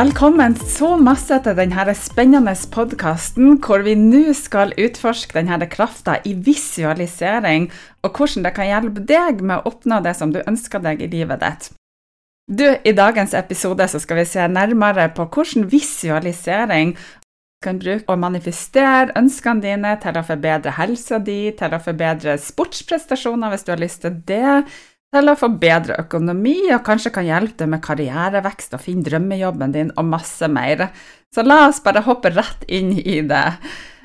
Velkommen så masse til denne spennende podkasten hvor vi nå skal utforske denne krafta i visualisering, og hvordan det kan hjelpe deg med å oppnå det som du ønsker deg i livet ditt. Du, I dagens episode skal vi se nærmere på hvordan visualisering kan bruke å manifestere ønskene dine til å forbedre helsa di, til å forbedre sportsprestasjoner hvis du har lyst til det, til å få bedre økonomi, og kanskje kan hjelpe deg med karrierevekst og finne drømmejobben din, og masse mer. Så la oss bare hoppe rett inn i det.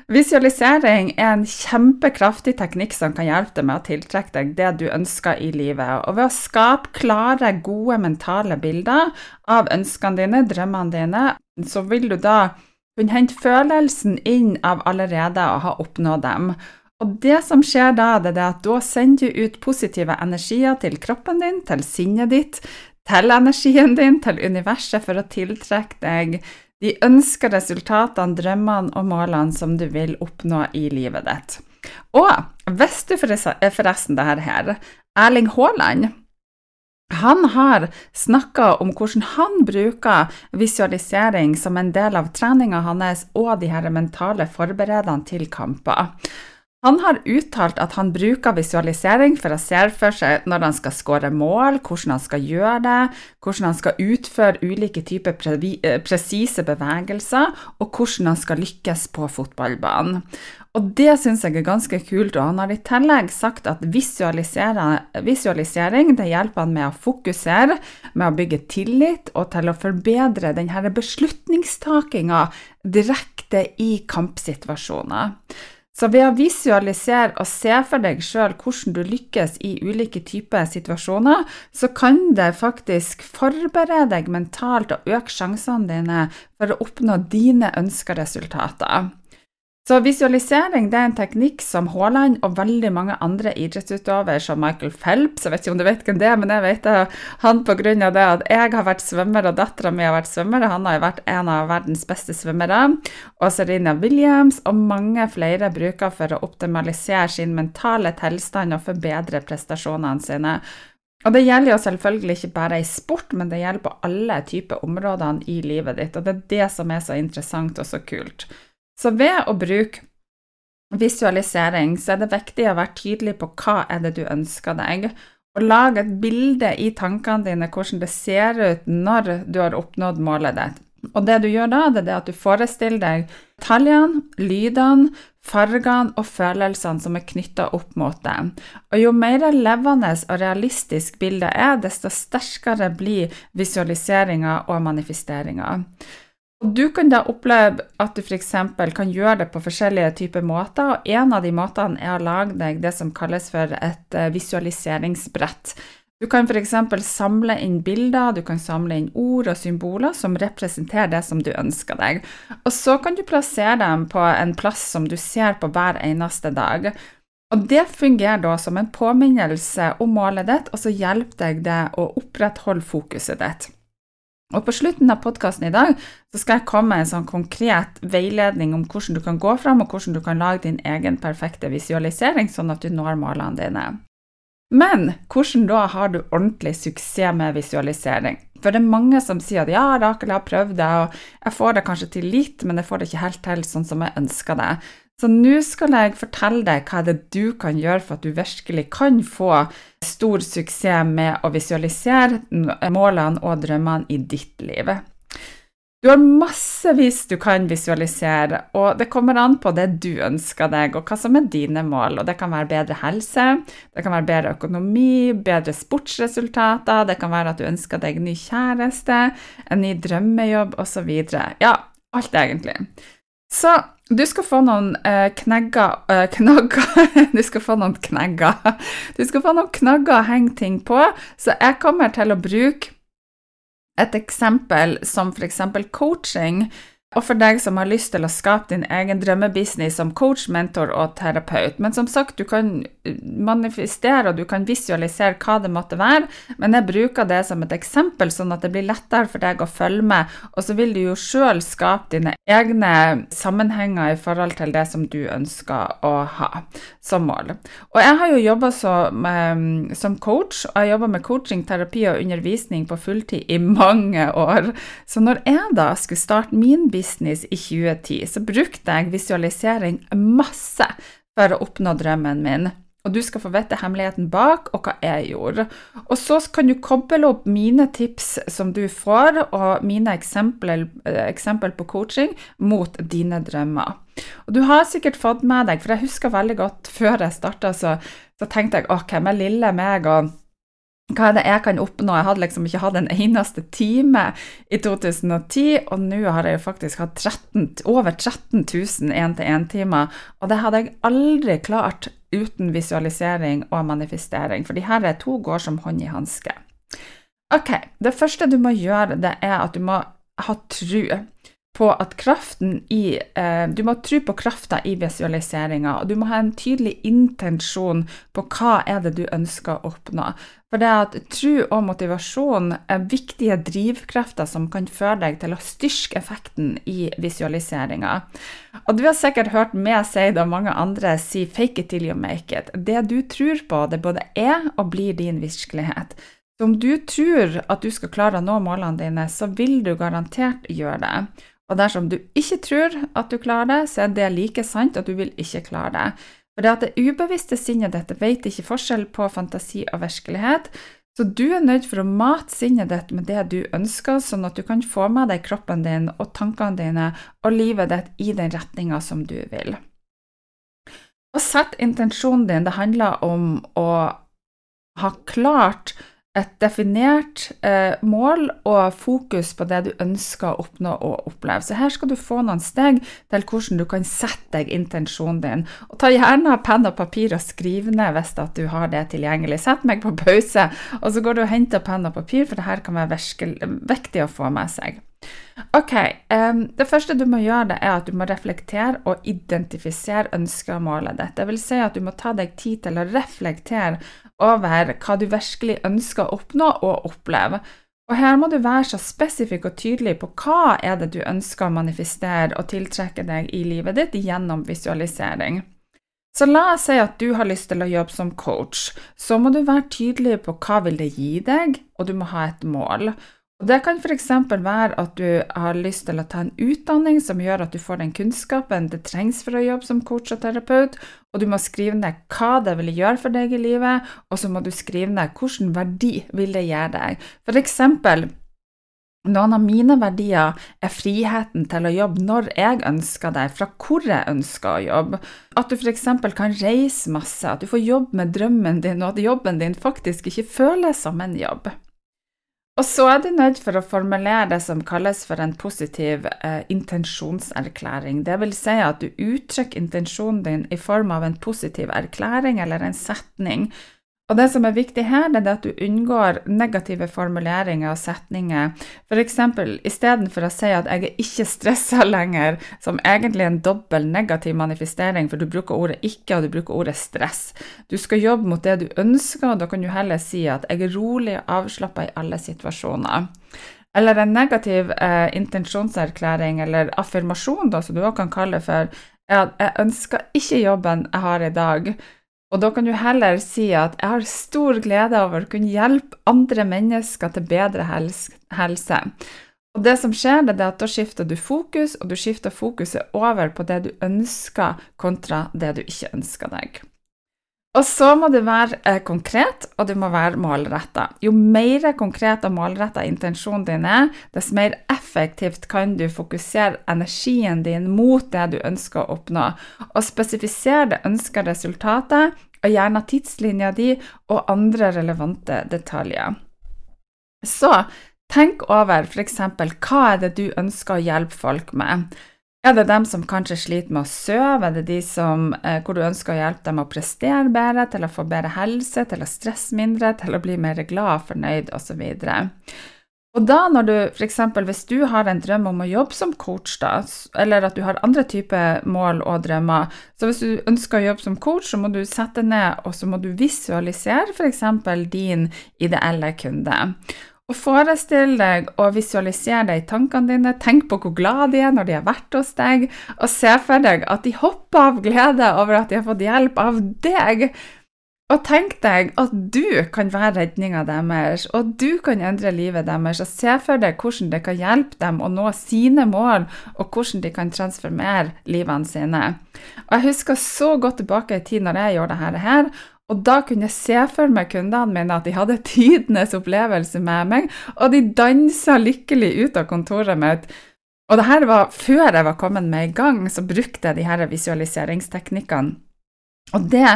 Visualisering er en kjempekraftig teknikk som kan hjelpe deg med å tiltrekke deg det du ønsker i livet. Og ved å skape klare, gode mentale bilder av ønskene dine, drømmene dine, så vil du da kunne hente følelsen inn av allerede å ha oppnådd dem. Og det som skjer da, det er at da sender du ut positive energier til kroppen din, til sinnet ditt, til energien din, til universet, for å tiltrekke deg de ønska resultatene, drømmene og målene som du vil oppnå i livet ditt. Og hvis du forresten det her, Erling Haaland han har snakka om hvordan han bruker visualisering som en del av treninga hans og de her mentale forberedene til kamper. Han har uttalt at han bruker visualisering for å se for seg når han skal skåre mål, hvordan han skal gjøre det, hvordan han skal utføre ulike typer eh, presise bevegelser, og hvordan han skal lykkes på fotballbanen. Og Det syns jeg er ganske kult, og han har i tillegg sagt at visualisering det hjelper han med å fokusere, med å bygge tillit og til å forbedre denne beslutningstakinga direkte i kampsituasjoner. Så ved å visualisere og se for deg sjøl hvordan du lykkes i ulike typer situasjoner, så kan det faktisk forberede deg mentalt og øke sjansene dine for å oppnå dine ønska resultater. Så visualisering det er en teknikk som Haaland og veldig mange andre idrettsutøvere, som Michael Phelps Jeg vet ikke om du vet hvem det er, men jeg vet han pga. det at jeg har vært svømmer og dattera mi har vært svømmer. Han har vært en av verdens beste svømmere. Og Serena Williams og mange flere bruker for å optimalisere sin mentale tilstand og forbedre prestasjonene sine. Og Det gjelder jo selvfølgelig ikke bare i sport, men det gjelder på alle typer områder i livet ditt. Og det er det som er så interessant og så kult. Så ved å bruke visualisering, så er det viktig å være tydelig på hva er det du ønsker deg, og lage et bilde i tankene dine hvordan det ser ut når du har oppnådd målet ditt. Og det du gjør da, det er at du forestiller deg detaljene, lydene, fargene og følelsene som er knytta opp mot det. Og jo mer levende og realistisk bildet er, desto sterkere blir visualiseringa og manifesteringa. Du kan da oppleve at du f.eks. kan gjøre det på forskjellige typer måter, og en av de måtene er å lage deg det som kalles for et eh, visualiseringsbrett. Du kan f.eks. samle inn bilder, du kan samle inn ord og symboler som representerer det som du ønsker deg. Og så kan du plassere dem på en plass som du ser på hver eneste dag. Og Det fungerer da som en påminnelse om målet ditt, og så hjelper deg det å opprettholde fokuset ditt. Og på slutten av podkasten i dag så skal jeg komme med en sånn konkret veiledning om hvordan du kan gå fram, og hvordan du kan lage din egen perfekte visualisering, sånn at du når målene dine. Men hvordan da har du ordentlig suksess med visualisering? For det er mange som sier at ja, Rakel, har prøvd det, og jeg får det kanskje til litt, men jeg får det ikke helt til sånn som jeg ønsker det. Så nå skal jeg fortelle deg hva det er du kan gjøre for at du virkelig kan få stor suksess med å visualisere målene og drømmene i ditt liv. Du har massevis du kan visualisere, og det kommer an på det du ønsker deg, og hva som er dine mål. Og det kan være bedre helse, det kan være bedre økonomi, bedre sportsresultater, det kan være at du ønsker deg en ny kjæreste, en ny drømmejobb osv. Ja, alt egentlig. Så du skal få noen eh, knegger eh, Knagger Du skal få noen knegger. Du skal få noen knagger å henge ting på, så jeg kommer til å bruke et eksempel som f.eks. coaching og for deg som har lyst til å skape din egen drømmebusiness som coach, mentor og terapeut. Men som sagt, du kan manifestere og du kan visualisere hva det måtte være, men jeg bruker det som et eksempel, sånn at det blir lettere for deg å følge med, og så vil du jo sjøl skape dine egne sammenhenger i forhold til det som du ønsker å ha som mål. Og jeg har jo jobba som coach, og jeg jobba med coaching, terapi og undervisning på fulltid i mange år. Så når jeg da skulle starte min business i 2010, så brukte jeg visualisering masse for å oppnå drømmen min. Og du skal få vite hemmeligheten bak, og hva jeg gjorde. Og så kan du koble opp mine tips som du får, og mine eksempler, eksempel på coaching, mot dine drømmer. Og du har sikkert fått med deg, for jeg husker veldig godt før jeg starta, så, så, tenkte jeg ok, er lille meg og hva er det jeg kan oppnå? Jeg hadde liksom ikke hatt en eneste time i 2010, og nå har jeg jo faktisk hatt 13, over 13 000 én-til-én-timer, og det hadde jeg aldri klart uten visualisering og manifestering, for de her to går som hånd i hanske. Ok, det første du må gjøre, det er at du må ha tru på at kraften i eh, Du må tro på krafta i visualiseringa, og du må ha en tydelig intensjon på hva er det du ønsker å oppnå. For det at tro og motivasjon er viktige drivkrefter som kan føre deg til å styrke effekten i visualiseringa. Og du har sikkert hørt meg si det, og mange andre si 'fake it till you make it'. Det du tror på, det både er og blir din virkelighet. Så om du tror at du skal klare å nå målene dine, så vil du garantert gjøre det. Og dersom du ikke tror at du klarer det, så er det like sant at du vil ikke klare det. For det at det ubevisste sinnet ditt vet ikke forskjell på fantasi og virkelighet, så du er nødt for å mate sinnet ditt med det du ønsker, sånn at du kan få med deg kroppen din og tankene dine og livet ditt i den retninga som du vil. Å sette intensjonen din, det handler om å ha klart et definert eh, mål og fokus på det du ønsker å oppnå og oppleve. Så her skal du få noen steg til hvordan du kan sette deg intensjonen din. Og ta gjerne penn og papir og skriv ned hvis du har det tilgjengelig. Sett meg på pause, og så går du og henter penn og papir, for det her kan være viktig å få med seg. Ok, um, Det første du må gjøre, det er at du må reflektere og identifisere ønsket og målet ditt. Det vil si at du må ta deg tid til å reflektere over hva du virkelig ønsker å oppnå og oppleve. Og her må du være så spesifikk og tydelig på hva er det du ønsker å manifestere og tiltrekke deg i livet ditt gjennom visualisering. Så la oss si at du har lyst til å jobbe som coach. Så må du være tydelig på hva vil det gi deg, og du må ha et mål. Det kan f.eks. være at du har lyst til å ta en utdanning som gjør at du får den kunnskapen det trengs for å jobbe som coach og terapeut, og du må skrive ned hva det vil gjøre for deg i livet, og så må du skrive ned hvilken verdi vil det gjøre deg. For eksempel, noen av mine verdier er friheten til å jobbe når jeg ønsker det, fra hvor jeg ønsker å jobbe. At du f.eks. kan reise masse, at du får jobbe med drømmen din, og at jobben din faktisk ikke føles som en jobb. Og så er du nødt for å formulere det som kalles for en positiv eh, intensjonserklæring. Det vil si at du uttrykker intensjonen din i form av en positiv erklæring eller en setning og det som er viktig her, det er at du unngår negative formuleringer og setninger. F.eks. istedenfor å si at 'jeg er ikke stressa lenger', som egentlig er en dobbel negativ manifestering, for du bruker ordet 'ikke', og du bruker ordet 'stress'. Du skal jobbe mot det du ønsker, og da kan du heller si at 'jeg er rolig og avslappa i alle situasjoner'. Eller en negativ eh, intensjonserklæring eller affirmasjon, da, som du også kan kalle det for, er at jeg ønsker ikke jobben jeg har i dag. Og da kan du heller si at jeg har stor glede over å kunne hjelpe andre mennesker til bedre helse. Og det som skjer, det er at da skifter du fokus, og du skifter fokuset over på det du ønsker, kontra det du ikke ønsker deg. Og så må du være eh, konkret, og du må være målretta. Jo mer konkret og målretta intensjonen din er, dess mer effektivt kan du fokusere energien din mot det du ønsker å oppnå, og spesifisere det ønska resultatet, og gjerne tidslinja di og andre relevante detaljer. Så tenk over f.eks. hva er det du ønsker å hjelpe folk med. Er det dem som kanskje sliter med å sove? Er det de som, eh, hvor du ønsker å hjelpe dem å prestere bedre, til å få bedre helse, til å stresse mindre, til å bli mer glad, fornøyd osv.? Og da når du f.eks. hvis du har en drøm om å jobbe som coach, da, eller at du har andre typer mål og drømmer, så hvis du ønsker å jobbe som coach, så må du sette ned og så må du visualisere f.eks. din ideelle kunde. Og Forestill deg og visualisere deg i tankene dine. Tenk på hvor glad de er når de har vært hos deg, og se for deg at de hopper av glede over at de har fått hjelp av deg. Og tenk deg at du kan være redninga deres, og du kan endre livet deres. Og se for deg hvordan det kan hjelpe dem å nå sine mål, og hvordan de kan transformere livene sine. Og Jeg husker så godt tilbake i tid når jeg gjorde dette her, og da kunne jeg se for meg kundene mine at de hadde tidenes opplevelse med meg, og de dansa lykkelig ut av kontoret mitt. Og det her var før jeg var kommet med i gang, så brukte jeg de her visualiseringsteknikkene. Og det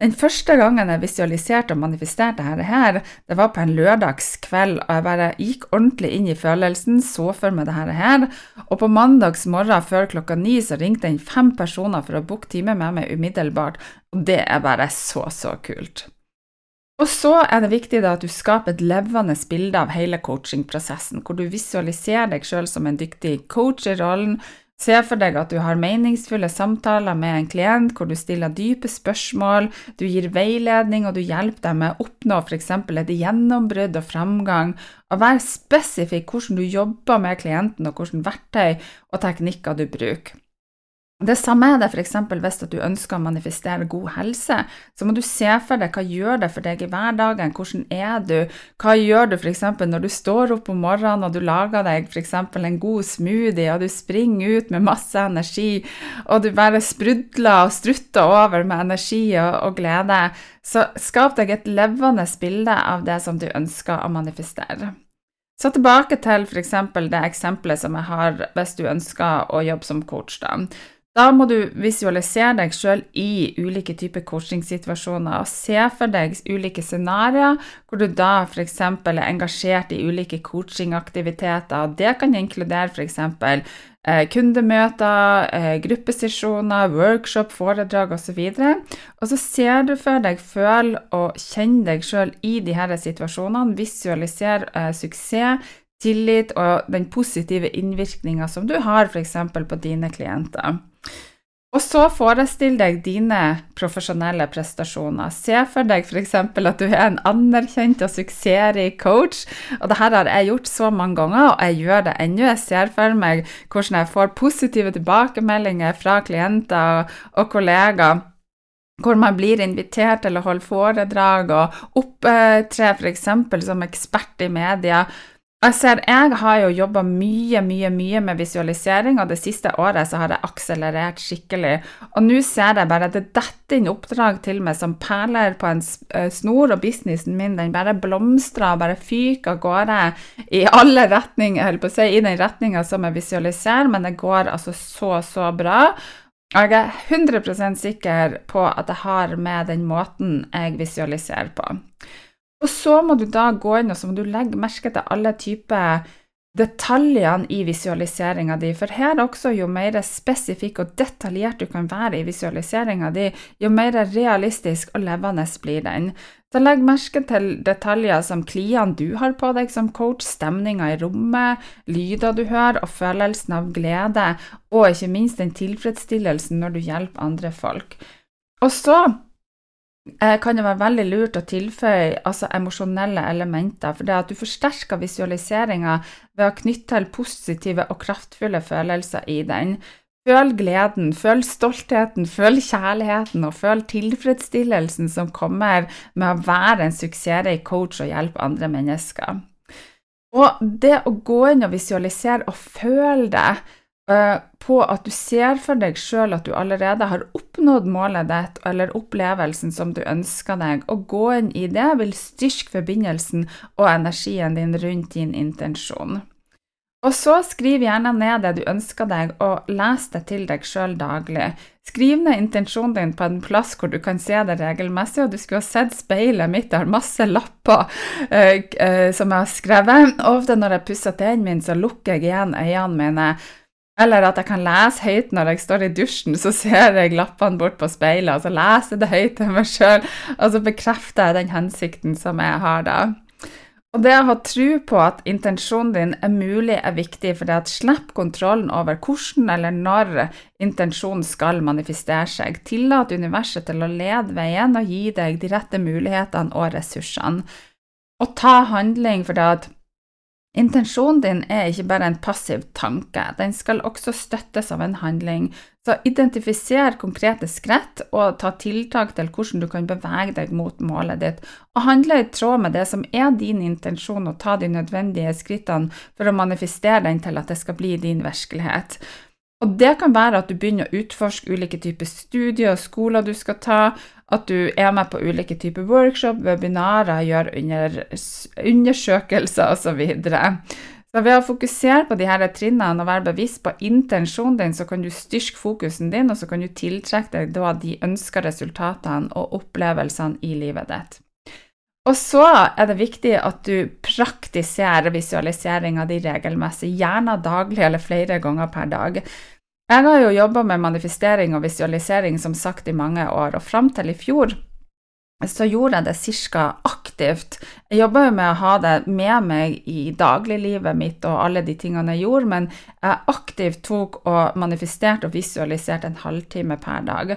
den første gangen jeg visualiserte og manifesterte dette her, det var på en lørdagskveld, og jeg bare gikk ordentlig inn i følelsen, så for meg dette her, og på mandags morgen før klokka ni så ringte inn fem personer for å booke time med meg umiddelbart, og det er bare så, så kult. Og så er det viktig da at du skaper et levende bilde av hele coachingprosessen, hvor du visualiserer deg sjøl som en dyktig coach i rollen, Se for deg at du har meningsfulle samtaler med en klient hvor du stiller dype spørsmål, du gir veiledning og du hjelper dem med å oppnå f.eks. et gjennombrudd og framgang, og vær spesifikk hvordan du jobber med klienten og hvilke verktøy og teknikker du bruker. Det samme er det f.eks. hvis du ønsker å manifestere god helse. Så må du se for deg hva gjør det for deg i hverdagen, hvordan er du, hva gjør du f.eks. når du står opp om morgenen og du lager deg f.eks. en god smoothie, og du springer ut med masse energi, og du bare sprudler og strutter over med energi og, og glede. Så skap deg et levende bilde av det som du ønsker å manifestere. Så tilbake til f.eks. det eksempelet som jeg har hvis du ønsker å jobbe som coach. da. Da må du visualisere deg sjøl i ulike typer coachingsituasjoner og se for deg ulike scenarioer hvor du da f.eks. er engasjert i ulike coachingaktiviteter. Det kan inkludere f.eks. Eh, kundemøter, eh, gruppesesjoner, workshop, foredrag osv. Og, og så ser du for deg, føl og kjenn deg sjøl i her situasjonene. Visualiser eh, suksess, tillit og den positive innvirkninga som du har f.eks. på dine klienter. Og så forestill deg dine profesjonelle prestasjoner. Se for deg f.eks. at du er en anerkjent og suksessrik coach. Og det her har jeg gjort så mange ganger, og jeg gjør det ennå. Jeg ser for meg hvordan jeg får positive tilbakemeldinger fra klienter og kollegaer hvor man blir invitert til å holde foredrag og opptre f.eks. som ekspert i media. Jeg ser, jeg har jo jobba mye, mye, mye med visualisering, og det siste året så har jeg akselerert skikkelig. Og nå ser jeg bare at det detter inn oppdrag til meg som perler på en eh, snor, og businessen min den bare blomstrer og bare fyker av gårde i alle retninger, holdt på å si, i den retninga som jeg visualiserer, men det går altså så, så bra. Og jeg er 100% sikker på at det har med den måten jeg visualiserer på. Og så må du da gå inn og så må du legge merke til alle typer detaljene i visualiseringa di, for her også, jo mer spesifikk og detaljert du kan være i visualiseringa di, jo mer realistisk og levende blir den. Så legg merke til detaljer som klien du har på deg som coach, stemninga i rommet, lyder du hører, og følelsen av glede, og ikke minst den tilfredsstillelsen når du hjelper andre folk. Og så kan det være veldig lurt å tilføye altså emosjonelle elementer. For det at du forsterker visualiseringa ved å knytte til positive og kraftfulle følelser i den. Føl gleden, føl stoltheten, føl kjærligheten og føl tilfredsstillelsen som kommer med å være en suksessrik coach og hjelpe andre mennesker. Og det å gå inn og visualisere og føle det på at du ser for deg sjøl at du allerede har oppnådd målet ditt eller opplevelsen som du ønsker deg, og gå inn i det vil styrke forbindelsen og energien din rundt din intensjon. Og så skriv gjerne ned det du ønsker deg, og les det til deg sjøl daglig. Skriv ned intensjonen din på en plass hvor du kan se det regelmessig, og du skulle ha sett speilet mitt, jeg har masse lapper eh, eh, som jeg har skrevet. Ofte når jeg pusser tennene mine, så lukker jeg igjen øynene mine. Eller at jeg kan lese høyt når jeg står i dusjen, så ser jeg lappene bort på speilet, og så leser jeg det høyt til meg sjøl, og så bekrefter jeg den hensikten som jeg har da. Og det å ha tro på at intensjonen din er mulig, er viktig, for det at slipp kontrollen over hvordan eller når intensjonen skal manifestere seg. Tillat universet til å lede veien og gi deg de rette mulighetene og ressursene. Og ta handling, for det at Intensjonen din er ikke bare en passiv tanke, den skal også støttes av en handling. Så identifiser konkrete skritt og ta tiltak til hvordan du kan bevege deg mot målet ditt, og handle i tråd med det som er din intensjon, og ta de nødvendige skrittene for å manifestere den til at det skal bli din virkelighet. Og det kan være at du begynner å utforske ulike typer studier og skoler du skal ta, at du er med på ulike typer workshop, webinarer, gjør under, undersøkelser osv. Så, så ved å fokusere på de her trinnene og være bevisst på intensjonen din, så kan du styrke fokusen din, og så kan du tiltrekke deg da de ønska resultatene og opplevelsene i livet ditt. Og så er det viktig at du praktiserer visualiseringa di regelmessig, gjerne daglig eller flere ganger per dag. Jeg har jo jobba med manifestering og visualisering som sagt i mange år, og fram til i fjor så gjorde jeg det ca. aktivt. Jeg jobba jo med å ha det med meg i dagliglivet mitt og alle de tingene jeg gjorde, men jeg aktivt tok og manifesterte og visualiserte en halvtime per dag.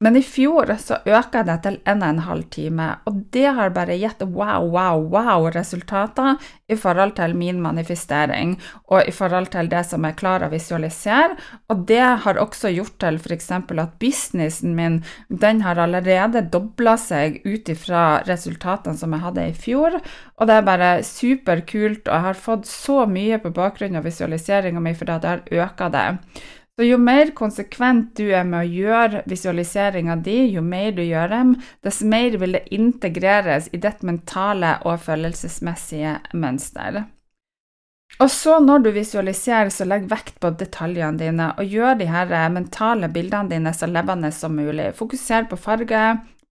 Men i fjor så øka det til en og en halv time, og det har bare gitt wow, wow, wow resultater i forhold til min manifestering og i forhold til det som jeg klarer å visualisere. Og det har også gjort til f.eks. at businessen min den har allerede dobla seg ut ifra resultatene som jeg hadde i fjor, og det er bare superkult, og jeg har fått så mye på bakgrunn av visualiseringa mi fordi jeg har øka det. Så jo mer konsekvent du er med å gjøre visualiseringa di, jo mer du gjør dem, dess mer vil det integreres i ditt mentale og følelsesmessige mønster. Og så når du visualiserer, så legg vekt på detaljene dine, og gjør de her mentale bildene dine så levende som mulig. Fokuser på farge,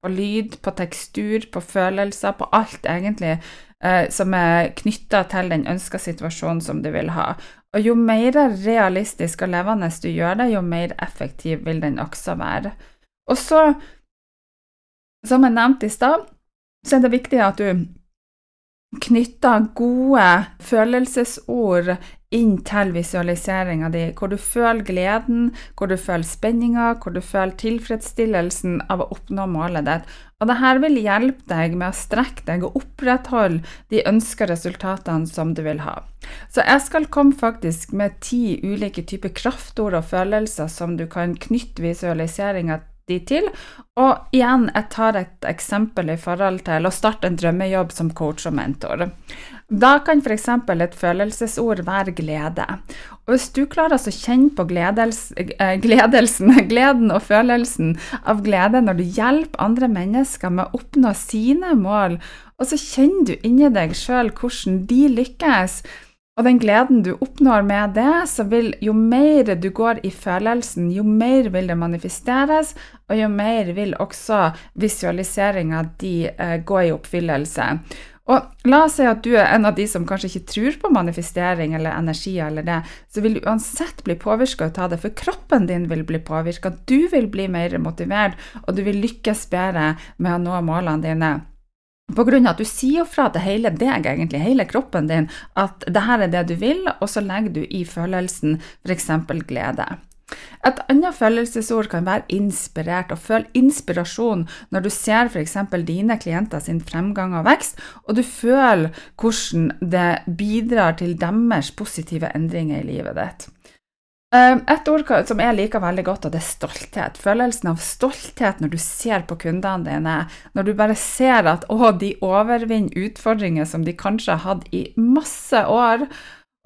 på lyd, på tekstur, på følelser, på alt egentlig eh, som er knytta til den ønska situasjonen som du vil ha. Og jo mer realistisk og levende du gjør det, jo mer effektiv vil den også være. Og så, som jeg nevnte i stad, så er det viktig at du knytter gode følelsesord inn til visualiseringa di, hvor du føler gleden, hvor du føler spenninga, hvor du føler tilfredsstillelsen av å oppnå målet ditt. Og dette vil hjelpe deg med å strekke deg og opprettholde de ønska resultatene som du vil ha. Så jeg skal komme faktisk med ti ulike typer kraftord og følelser som du kan knytte visualiseringa de til. Og igjen, jeg tar et eksempel i forhold til å starte en drømmejobb som coach og mentor. Da kan f.eks. et følelsesord være glede. Og hvis du klarer å kjenne på gledels, eh, gledelsen, gleden og følelsen av glede når du hjelper andre mennesker med å oppnå sine mål, og så kjenner du inni deg sjøl hvordan de lykkes, og den gleden du oppnår med det, så vil jo mer du går i følelsen, jo mer vil det manifesteres, og jo mer vil også visualiseringa di eh, gå i oppfyllelse. Og la oss si at du er en av de som kanskje ikke tror på manifestering eller energi, eller det, så vil du uansett bli påvirka av det, for kroppen din vil bli påvirka. Du vil bli mer motivert, og du vil lykkes bedre med å nå målene dine. På grunn av at du sier fra til hele deg, egentlig, hele kroppen din, at det her er det du vil, og så legger du i følelsen f.eks. glede. Et annet følelsesord kan være inspirert, og føl inspirasjon når du ser f.eks. dine klienter sin fremgang og vekst, og du føler hvordan det bidrar til deres positive endringer i livet ditt. Ehm, et ord som jeg liker veldig godt, og det er stolthet. Følelsen av stolthet når du ser på kundene dine, når du bare ser at å, de overvinner utfordringer som de kanskje har hatt i masse år,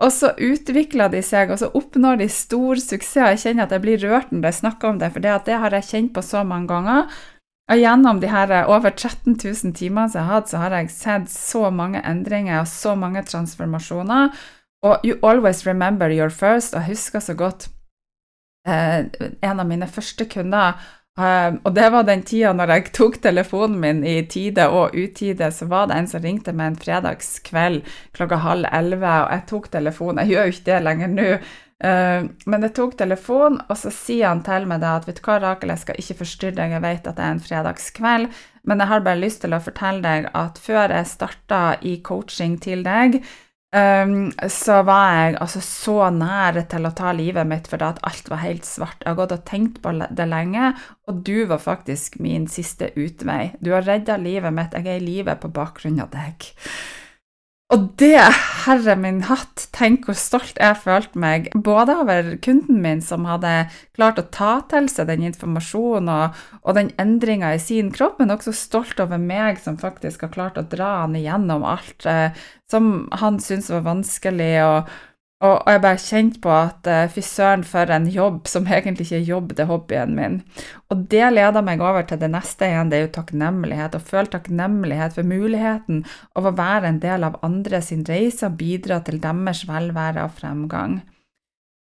og så utvikler de seg, og så oppnår de stor suksess. Jeg kjenner at jeg blir rørt når jeg snakker om det, for det, har jeg kjent på så mange ganger. Og gjennom de her over 13 000 timene jeg har hatt, så har jeg sett så mange endringer og så mange transformasjoner. Og you always remember your first, og jeg husker så godt eh, en av mine første kunder Um, og det var den tida når jeg tok telefonen min i tide og utide, så var det en som ringte meg en fredagskveld klokka halv elleve, og jeg tok telefonen. Jeg gjør jo ikke det lenger nå. Uh, men jeg tok telefonen, og så sier han til meg da at vet du hva, Rakel, jeg skal ikke forstyrre deg, jeg vet at det er en fredagskveld, men jeg har bare lyst til å fortelle deg at før jeg starta i coaching til deg, Um, så var jeg altså så nær til å ta livet mitt fordi at alt var helt svart. Jeg har gått og tenkt på det lenge, og du var faktisk min siste utvei. Du har redda livet mitt, jeg er i live på bakgrunn av deg. Og det, herre min hatt, tenk hvor stolt jeg følte meg, både over kunden min som hadde klart å ta til seg den informasjonen og, og den endringa i sin kropp, men også stolt over meg som faktisk har klart å dra han igjennom alt eh, som han syntes var vanskelig. og og, jeg bare kjente på at uh, fy søren, for en jobb som egentlig ikke er jobb, det er hobbyen min. Og det leder meg over til det neste igjen, det er jo takknemlighet. Å føle takknemlighet for muligheten av å være en del av andre sin reise og bidra til deres velvære og fremgang.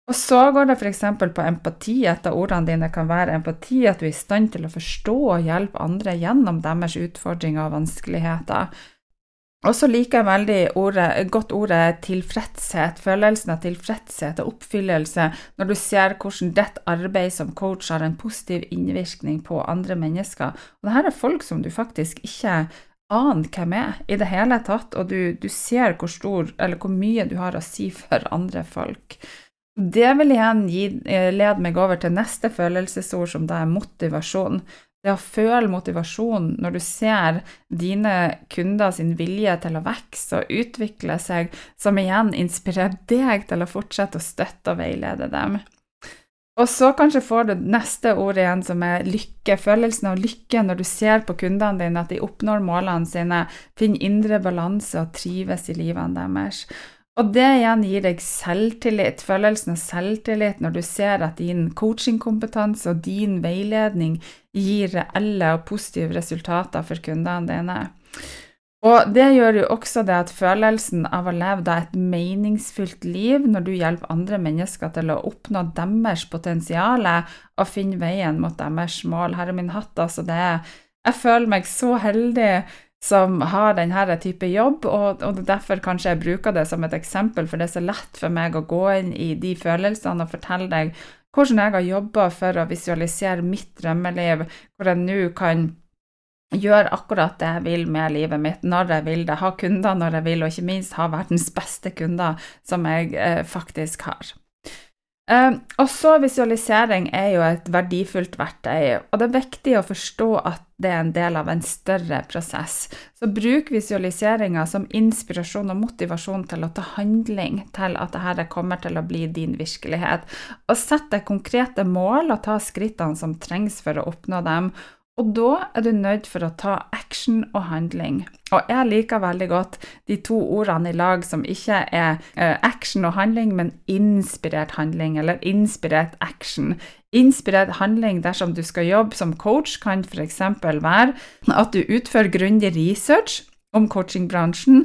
Og så går det f.eks. på empati. Et av ordene dine kan være empati, at du er i stand til å forstå og hjelpe andre gjennom deres utfordringer og vanskeligheter. Og så liker jeg veldig ordet, godt ordet tilfredshet, følelsen av tilfredshet og oppfyllelse når du ser hvordan ditt arbeid som coach har en positiv innvirkning på andre mennesker. Og dette er folk som du faktisk ikke aner hvem er i det hele tatt, og du, du ser hvor stor, eller hvor mye du har å si for andre folk. Det vil igjen eh, lede meg over til neste følelsesord, som da er motivasjon. Det å føle motivasjon når du ser dine kunder sin vilje til å vokse og utvikle seg, som igjen inspirerer deg til å fortsette å støtte og veilede dem. Og så kanskje får du neste ord igjen, som er lykke. Følelsen av lykke når du ser på kundene dine at de oppnår målene sine, finner indre balanse og trives i livene deres. Og det igjen gir deg selvtillit, følelsen av selvtillit når du ser at din coachingkompetanse og din veiledning gir reelle og positive resultater for kundene dine. Og det gjør jo også det at følelsen av å leve et meningsfylt liv når du hjelper andre mennesker til å oppnå deres potensial og finne veien mot deres mål. Her er min hatt, altså det er Jeg føler meg så heldig som har denne type jobb, og, og derfor kanskje jeg bruker det som et eksempel, for det er så lett for meg å gå inn i de følelsene og fortelle deg hvordan jeg har jobba for å visualisere mitt drømmeliv, hvor jeg nå kan gjøre akkurat det jeg vil med livet mitt, når jeg vil det, ha kunder når jeg vil, og ikke minst ha verdens beste kunder, som jeg eh, faktisk har. Um, og så Visualisering er jo et verdifullt verktøy, og det er viktig å forstå at det er en del av en større prosess. Så bruk visualiseringa som inspirasjon og motivasjon til å ta handling til at dette kommer til å bli din virkelighet. Og sett deg konkrete mål og ta skrittene som trengs for å oppnå dem, og da er du nødt for å ta action og handling. Og jeg liker veldig godt de to ordene i lag som ikke er eh, action og handling, men inspirert handling, eller inspirert action. Inspirert handling dersom du skal jobbe som coach, kan f.eks. være at du utfører grundig research om coachingbransjen,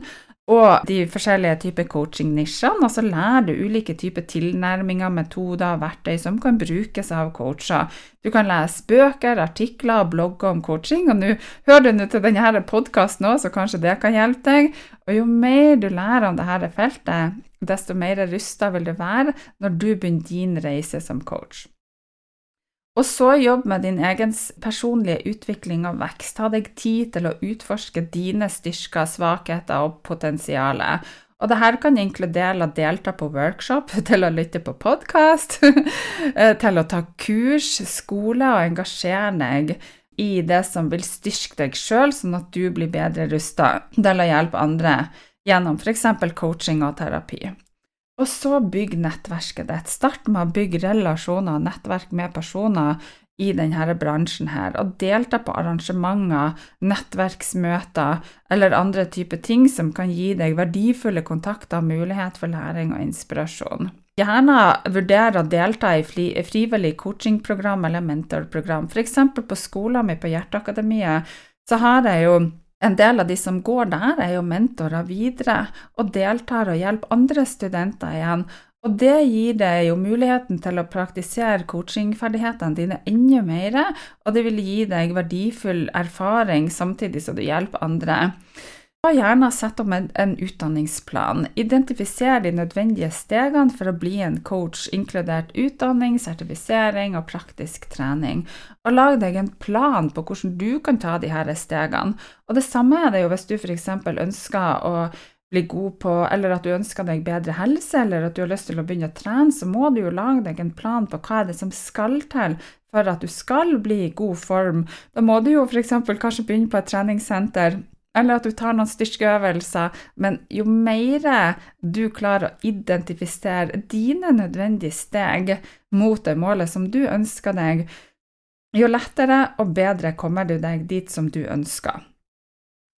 og de forskjellige typer coaching-nisjene, og så lærer du ulike typer tilnærminger, metoder og verktøy som kan brukes av coacher. Du kan lese bøker, artikler og blogger om coaching, og nå hører du til denne podkasten òg, så kanskje det kan hjelpe deg. Og jo mer du lærer om dette feltet, desto mer rusta vil du være når du begynner din reise som coach. Og så jobb med din egen personlige utvikling og vekst. Ta deg tid til å utforske dine styrker, svakheter og potensialet. Og det her kan inkludere å delta på workshop, til å lytte på podkast, til å ta kurs, skole og engasjere deg i det som vil styrke deg sjøl, sånn at du blir bedre rusta til å hjelpe andre gjennom f.eks. coaching og terapi. Og så bygg nettverket ditt. Start med å bygge relasjoner og nettverk med personer i denne bransjen her, og delta på arrangementer, nettverksmøter eller andre typer ting som kan gi deg verdifulle kontakter og mulighet for læring og inspirasjon. Gjerne vurdere å delta i frivillig coachingprogram eller mentorprogram. F.eks. på skolen min på Hjerteakademiet så har jeg jo en del av de som går der, er jo mentorer videre og deltar og hjelper andre studenter igjen. Og det gir deg jo muligheten til å praktisere coachingferdighetene dine enda mer, og det vil gi deg verdifull erfaring samtidig som du hjelper andre. Ta gjerne sett opp en, en utdanningsplan. Identifiser de nødvendige stegene for å bli en coach, inkludert utdanning, sertifisering og praktisk trening. Og lag deg en plan på hvordan du kan ta de her stegene. Og det samme er det jo hvis du f.eks. ønsker å bli god på, eller at du ønsker deg bedre helse, eller at du har lyst til å begynne å trene, så må du jo lage deg en plan på hva er det som skal til for at du skal bli i god form. Da må du jo f.eks. kanskje begynne på et treningssenter eller at du tar noen styrkeøvelser, men jo mer du klarer å identifisere dine nødvendige steg mot det målet som du ønsker deg, jo lettere og bedre kommer du deg dit som du ønsker.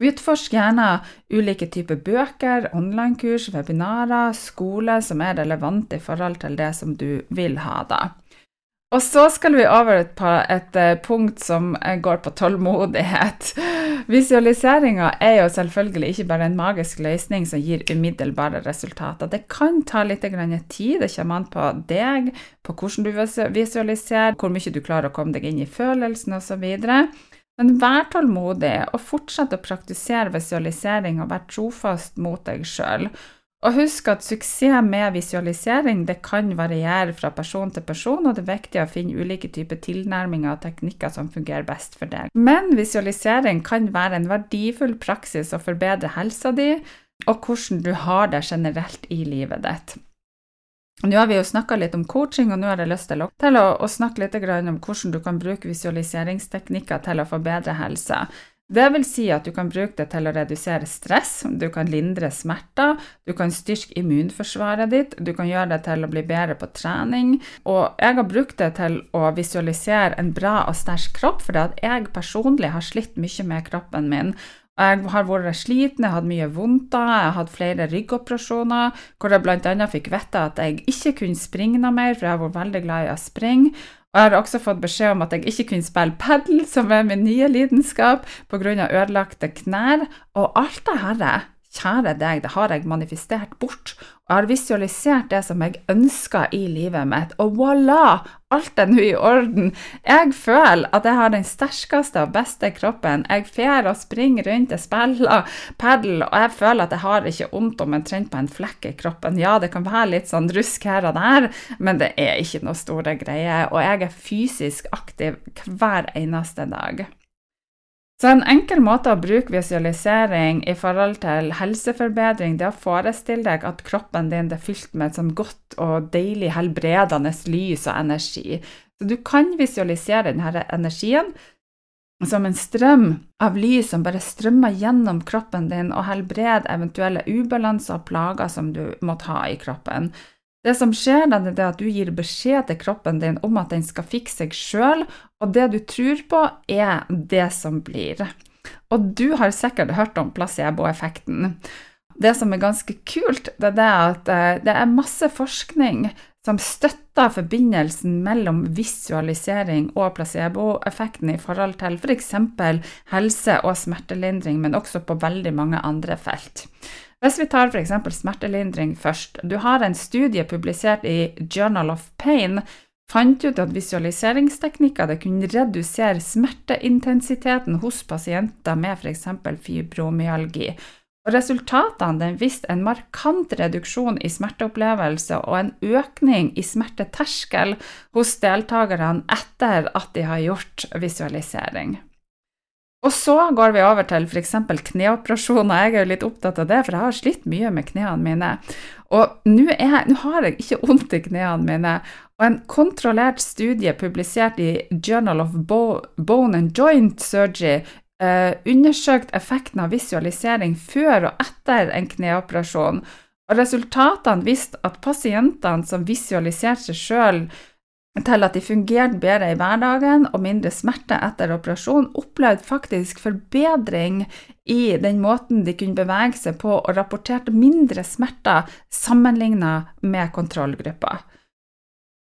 Utforsk gjerne ulike typer bøker, online-kurs, webinarer, skole som er relevante i forhold til det som du vil ha da. Og så skal vi over på et eh, punkt som eh, går på tålmodighet. Visualiseringa er jo selvfølgelig ikke bare en magisk løsning som gir umiddelbare resultater. Det kan ta litt tid, det kommer an på deg, på hvordan du visualiserer, hvor mye du klarer å komme deg inn i følelsen osv. Men vær tålmodig og fortsett å praktisere visualisering og vær trofast mot deg sjøl. Og husk at suksess med visualisering det kan variere fra person til person, og det er viktig å finne ulike typer tilnærminger og teknikker som fungerer best for deg. Men visualisering kan være en verdifull praksis å forbedre helsa di, og hvordan du har det generelt i livet ditt. Nå har vi jo snakka litt om coaching, og nå har jeg lyst til å, å, snakke litt om hvordan du kan bruke visualiseringsteknikker til å forbedre helse. Det vil si at du kan bruke det til å redusere stress, du kan lindre smerter, du kan styrke immunforsvaret ditt, du kan gjøre det til å bli bedre på trening. Og jeg har brukt det til å visualisere en bra og sterk kropp, fordi at jeg personlig har slitt mye med kroppen min. Jeg har vært sliten, jeg har hatt mye vondt, jeg har hatt flere ryggoperasjoner, hvor jeg bl.a. fikk vite at jeg ikke kunne springe noe mer, for jeg har vært veldig glad i å springe. Og jeg har også fått beskjed om at jeg ikke kunne spille padel, som er min nye lidenskap, pga. ødelagte knær. Og alt det her, kjære deg, det har jeg manifestert bort. Jeg har visualisert det som jeg ønsker i livet mitt, og voilà! Alt er nå i orden. Jeg føler at jeg har den sterkeste og beste kroppen. Jeg fer og springer rundt, jeg spiller padel, og jeg føler at jeg har ikke vondt omtrent på en flekk i kroppen. Ja, det kan være litt sånn rusk her og der, men det er ikke noe store greier. Og jeg er fysisk aktiv hver eneste dag. Så en enkel måte å bruke visualisering i forhold til helseforbedring, det er å forestille deg at kroppen din er fylt med et sånn godt og deilig helbredende lys og energi. Så du kan visualisere denne energien som en strøm av lys som bare strømmer gjennom kroppen din og helbreder eventuelle ubalanser og plager som du måtte ha i kroppen. Det som skjer, er at du gir beskjed til kroppen din om at den skal fikse seg sjøl, og det du tror på, er det som blir. Og du har sikkert hørt om placeboeffekten. Det som er ganske kult, det er at eh, det er masse forskning som støtter forbindelsen mellom visualisering og placeboeffekten i forhold til f.eks. For helse og smertelindring, men også på veldig mange andre felt. Hvis vi tar f.eks. smertelindring først. Du har en studie publisert i Journal of Pain fant ut at visualiseringsteknikker det kunne redusere smerteintensiteten hos pasienter med f.eks. fibromyalgi. Og Resultatene viste en markant reduksjon i smerteopplevelse og en økning i smerteterskel hos deltakerne etter at de har gjort visualisering. Og så går vi over til f.eks. kneoperasjoner. Jeg er jo litt opptatt av det, for jeg har slitt mye med knærne mine. Og nå, har jeg ikke vondt i knærne mine. Og en kontrollert studie publisert i Journal of Bone and Joint Surgery eh, undersøkte effekten av visualisering før og etter en kneoperasjon. Og resultatene viste at pasientene som visualiserte seg sjøl til at de fungerte bedre i hverdagen og mindre smerte etter operasjon, opplevde faktisk forbedring i den måten de kunne bevege seg på, og rapporterte mindre smerter sammenlignet med kontrollgruppa.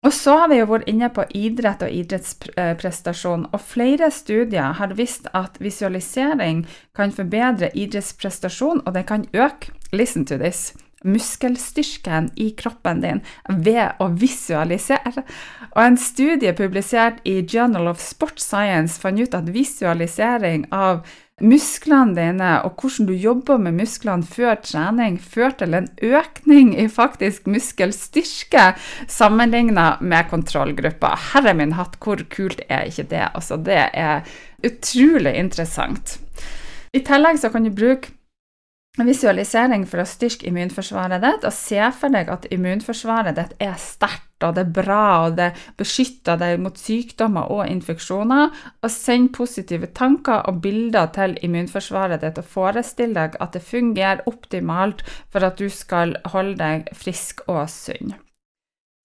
Og så har vi jo vært inne på idrett og idrettsprestasjon, og flere studier har vist at visualisering kan forbedre idrettsprestasjon, og det kan øke listen to this muskelstyrken i kroppen din ved å visualisere. Og en studie publisert i Journal of Sports Science fant ut at visualisering av musklene dine og hvordan du jobber med musklene før trening, fører til en økning i faktisk muskelstyrke sammenlignet med kontrollgruppa. Herre min hatt, hvor kult er ikke det? Altså, det er utrolig interessant. I tillegg så kan du bruke visualisering for å styrke immunforsvaret ditt, og se for deg at immunforsvaret ditt er sterkt og det er bra og det beskytter deg mot sykdommer og infeksjoner, og send positive tanker og bilder til immunforsvaret ditt og forestill deg at det fungerer optimalt for at du skal holde deg frisk og sunn.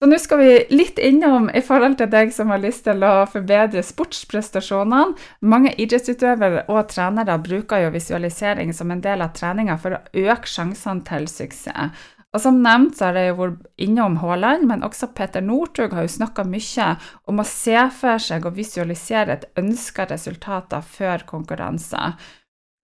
Så nå skal vi litt innom i forhold til deg som har lyst til å forbedre sportsprestasjonene. Mange idrettsutøvere og trenere bruker jo visualisering som en del av treninga for å øke sjansene til suksess. Og Som nevnt så har jeg vært innom Haaland, men også Peter Northug har jo snakka mye om å se for seg og visualisere et ønska resultater før konkurranse.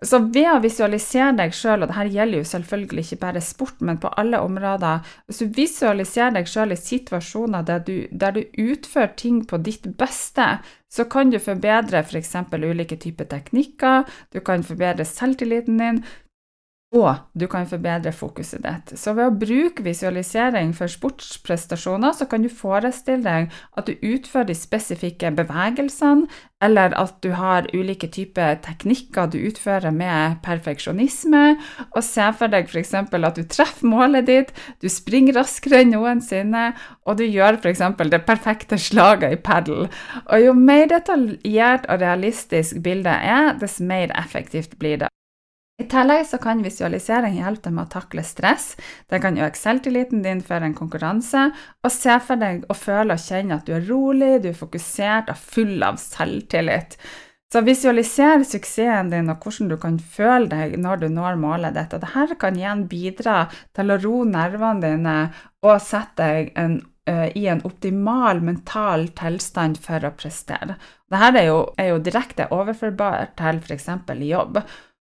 Så ved å visualisere deg sjøl, og det her gjelder jo selvfølgelig ikke bare sport, men på alle områder Hvis du visualiserer deg sjøl i situasjoner der du, der du, utfører ting på ditt beste, så kan du forbedre f.eks. For ulike typer teknikker, du kan forbedre selvtilliten din, og du kan forbedre fokuset ditt. Så ved å bruke visualisering for sportsprestasjoner, så kan du forestille deg at du utfører de spesifikke bevegelsene, eller at du har ulike typer teknikker du utfører med perfeksjonisme, og se for deg f.eks. at du treffer målet ditt, du springer raskere enn noensinne, og du gjør f.eks. det perfekte slaget i padel. Og jo mer detaljert og realistisk bildet er, dess mer effektivt blir det. I tillegg så kan visualisering hjelpe deg med å takle stress. Det kan øke selvtilliten din før en konkurranse, og se for deg å føle og kjenne at du er rolig, du er fokusert og full av selvtillit. Så visualiser suksessen din og hvordan du kan føle deg når du når målet ditt. Og dette kan igjen bidra til å roe nervene dine og sette deg en, uh, i en optimal mental tilstand for å prestere. Dette er jo, er jo direkte overførbart til f.eks. jobb.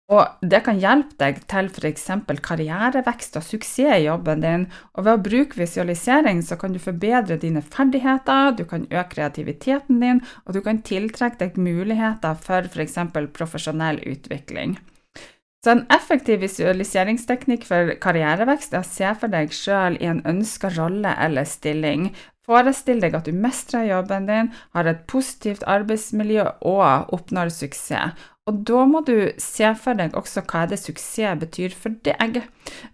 Og det kan hjelpe deg til f.eks. karrierevekst og suksess i jobben din. Og ved å bruke visualisering så kan du forbedre dine ferdigheter, du kan øke kreativiteten din, og du kan tiltrekke deg muligheter for f.eks. profesjonell utvikling. Så en effektiv visualiseringsteknikk for karrierevekst er å se for deg sjøl i en ønska rolle eller stilling. Forestill deg at du mestrer jobben din, har et positivt arbeidsmiljø og oppnår suksess. Og da må du se for deg også hva det suksess betyr for deg.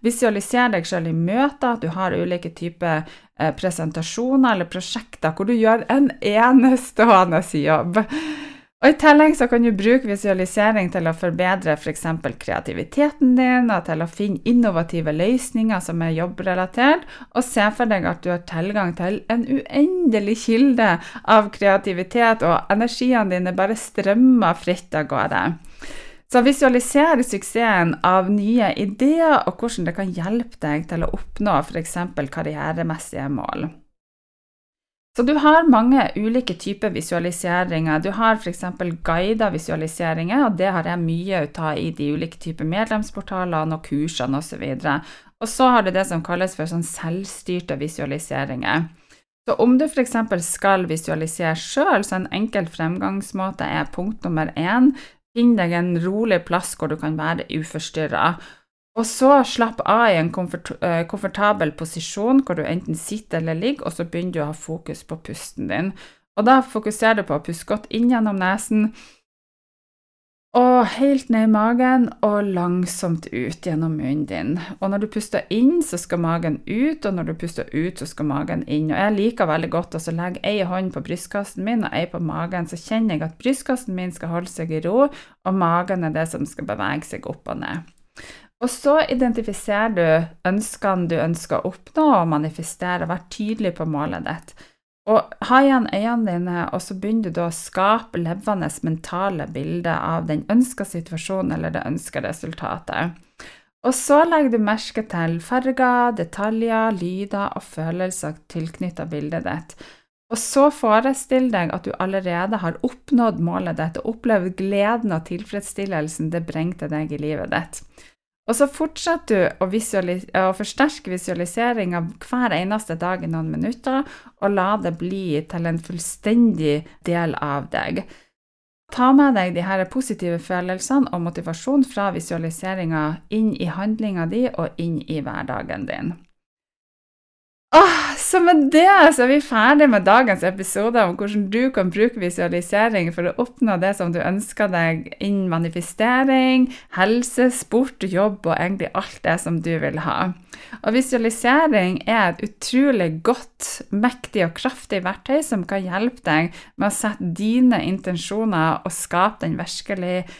Visualiser deg selv i møter, at du har ulike typer eh, presentasjoner eller prosjekter hvor du gjør en enestående jobb. Og I tillegg så kan du bruke visualisering til å forbedre f.eks. For kreativiteten din, og til å finne innovative løsninger som er jobbrelatert, og se for deg at du har tilgang til en uendelig kilde av kreativitet, og energiene dine bare strømmer fritt av gårde. Så visualiser suksessen av nye ideer, og hvordan det kan hjelpe deg til å oppnå f.eks. karrieremessige mål. Så du har mange ulike typer visualiseringer. Du har f.eks. guida visualiseringer, og det har jeg mye ut av i de ulike typer medlemsportalene og kursene osv. Og så har du det som kalles for sånn selvstyrte visualiseringer. Så om du f.eks. skal visualisere sjøl, så en enkel fremgangsmåte er punkt nummer én. Finn deg en rolig plass hvor du kan være uforstyrra. Og så slapp av i en komfort, uh, komfortabel posisjon hvor du enten sitter eller ligger, og så begynner du å ha fokus på pusten din. Og da fokuserer du på å puste godt inn gjennom nesen, Og helt ned i magen og langsomt ut gjennom munnen din. Og når du puster inn, så skal magen ut, og når du puster ut, så skal magen inn. Og jeg liker veldig godt å legge ei hånd på brystkassen min og ei på magen, så kjenner jeg at brystkassen min skal holde seg i ro, og magen er det som skal bevege seg opp og ned. Og så identifiserer du ønskene du ønsker å oppnå, og manifesterer. Vær tydelig på målet ditt. Og ha igjen øynene dine, og så begynner du da å skape levende mentale bilder av den ønska situasjonen eller det ønska resultatet. Og så legger du merke til farger, detaljer, lyder og følelser tilknyttet bildet ditt. Og så forestill deg at du allerede har oppnådd målet ditt og opplevd gleden og tilfredsstillelsen det bringer deg i livet ditt. Og så fortsetter du å, å forsterke visualiseringa hver eneste dag i noen minutter, og la det bli til en fullstendig del av deg. Ta med deg de her positive følelsene og motivasjon fra visualiseringa inn i handlinga di og inn i hverdagen din. Åh, så med det så er vi ferdig med dagens episode om hvordan du kan bruke visualisering for å oppnå det som du ønsker deg innen manifestering, helse, sport, jobb og egentlig alt det som du vil ha. Og visualisering er et utrolig godt, mektig og kraftig verktøy som kan hjelpe deg med å sette dine intensjoner og skape den virkeligheten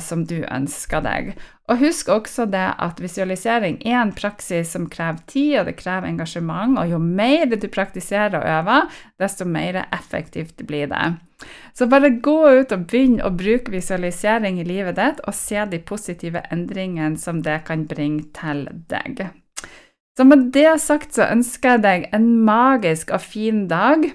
som du ønsker deg. Og husk også det at visualisering er en praksis som krever tid, og det krever engasjement. Og jo mer du praktiserer og øver, desto mer effektivt blir det. Så bare gå ut og begynn å bruke visualisering i livet ditt, og se de positive endringene som det kan bringe til deg. Så med det sagt så ønsker jeg deg en magisk og fin dag.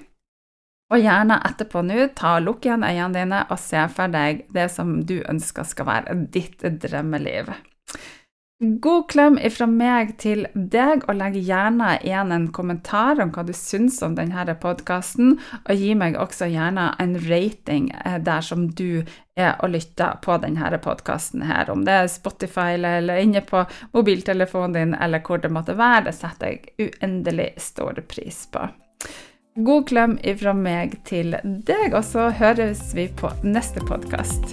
Og gjerne etterpå nå, ta og lukk igjen øynene dine og se for deg det som du ønsker skal være ditt drømmeliv. God klem ifra meg til deg, og legg gjerne igjen en kommentar om hva du syns om denne podkasten, og gi meg også gjerne en rating eh, der som du er og lytter på denne podkasten her. Om det er Spotify eller inne på mobiltelefonen din eller hvor det måtte være, det setter jeg uendelig stor pris på. God klem ifra meg til deg, og så høres vi på neste podkast.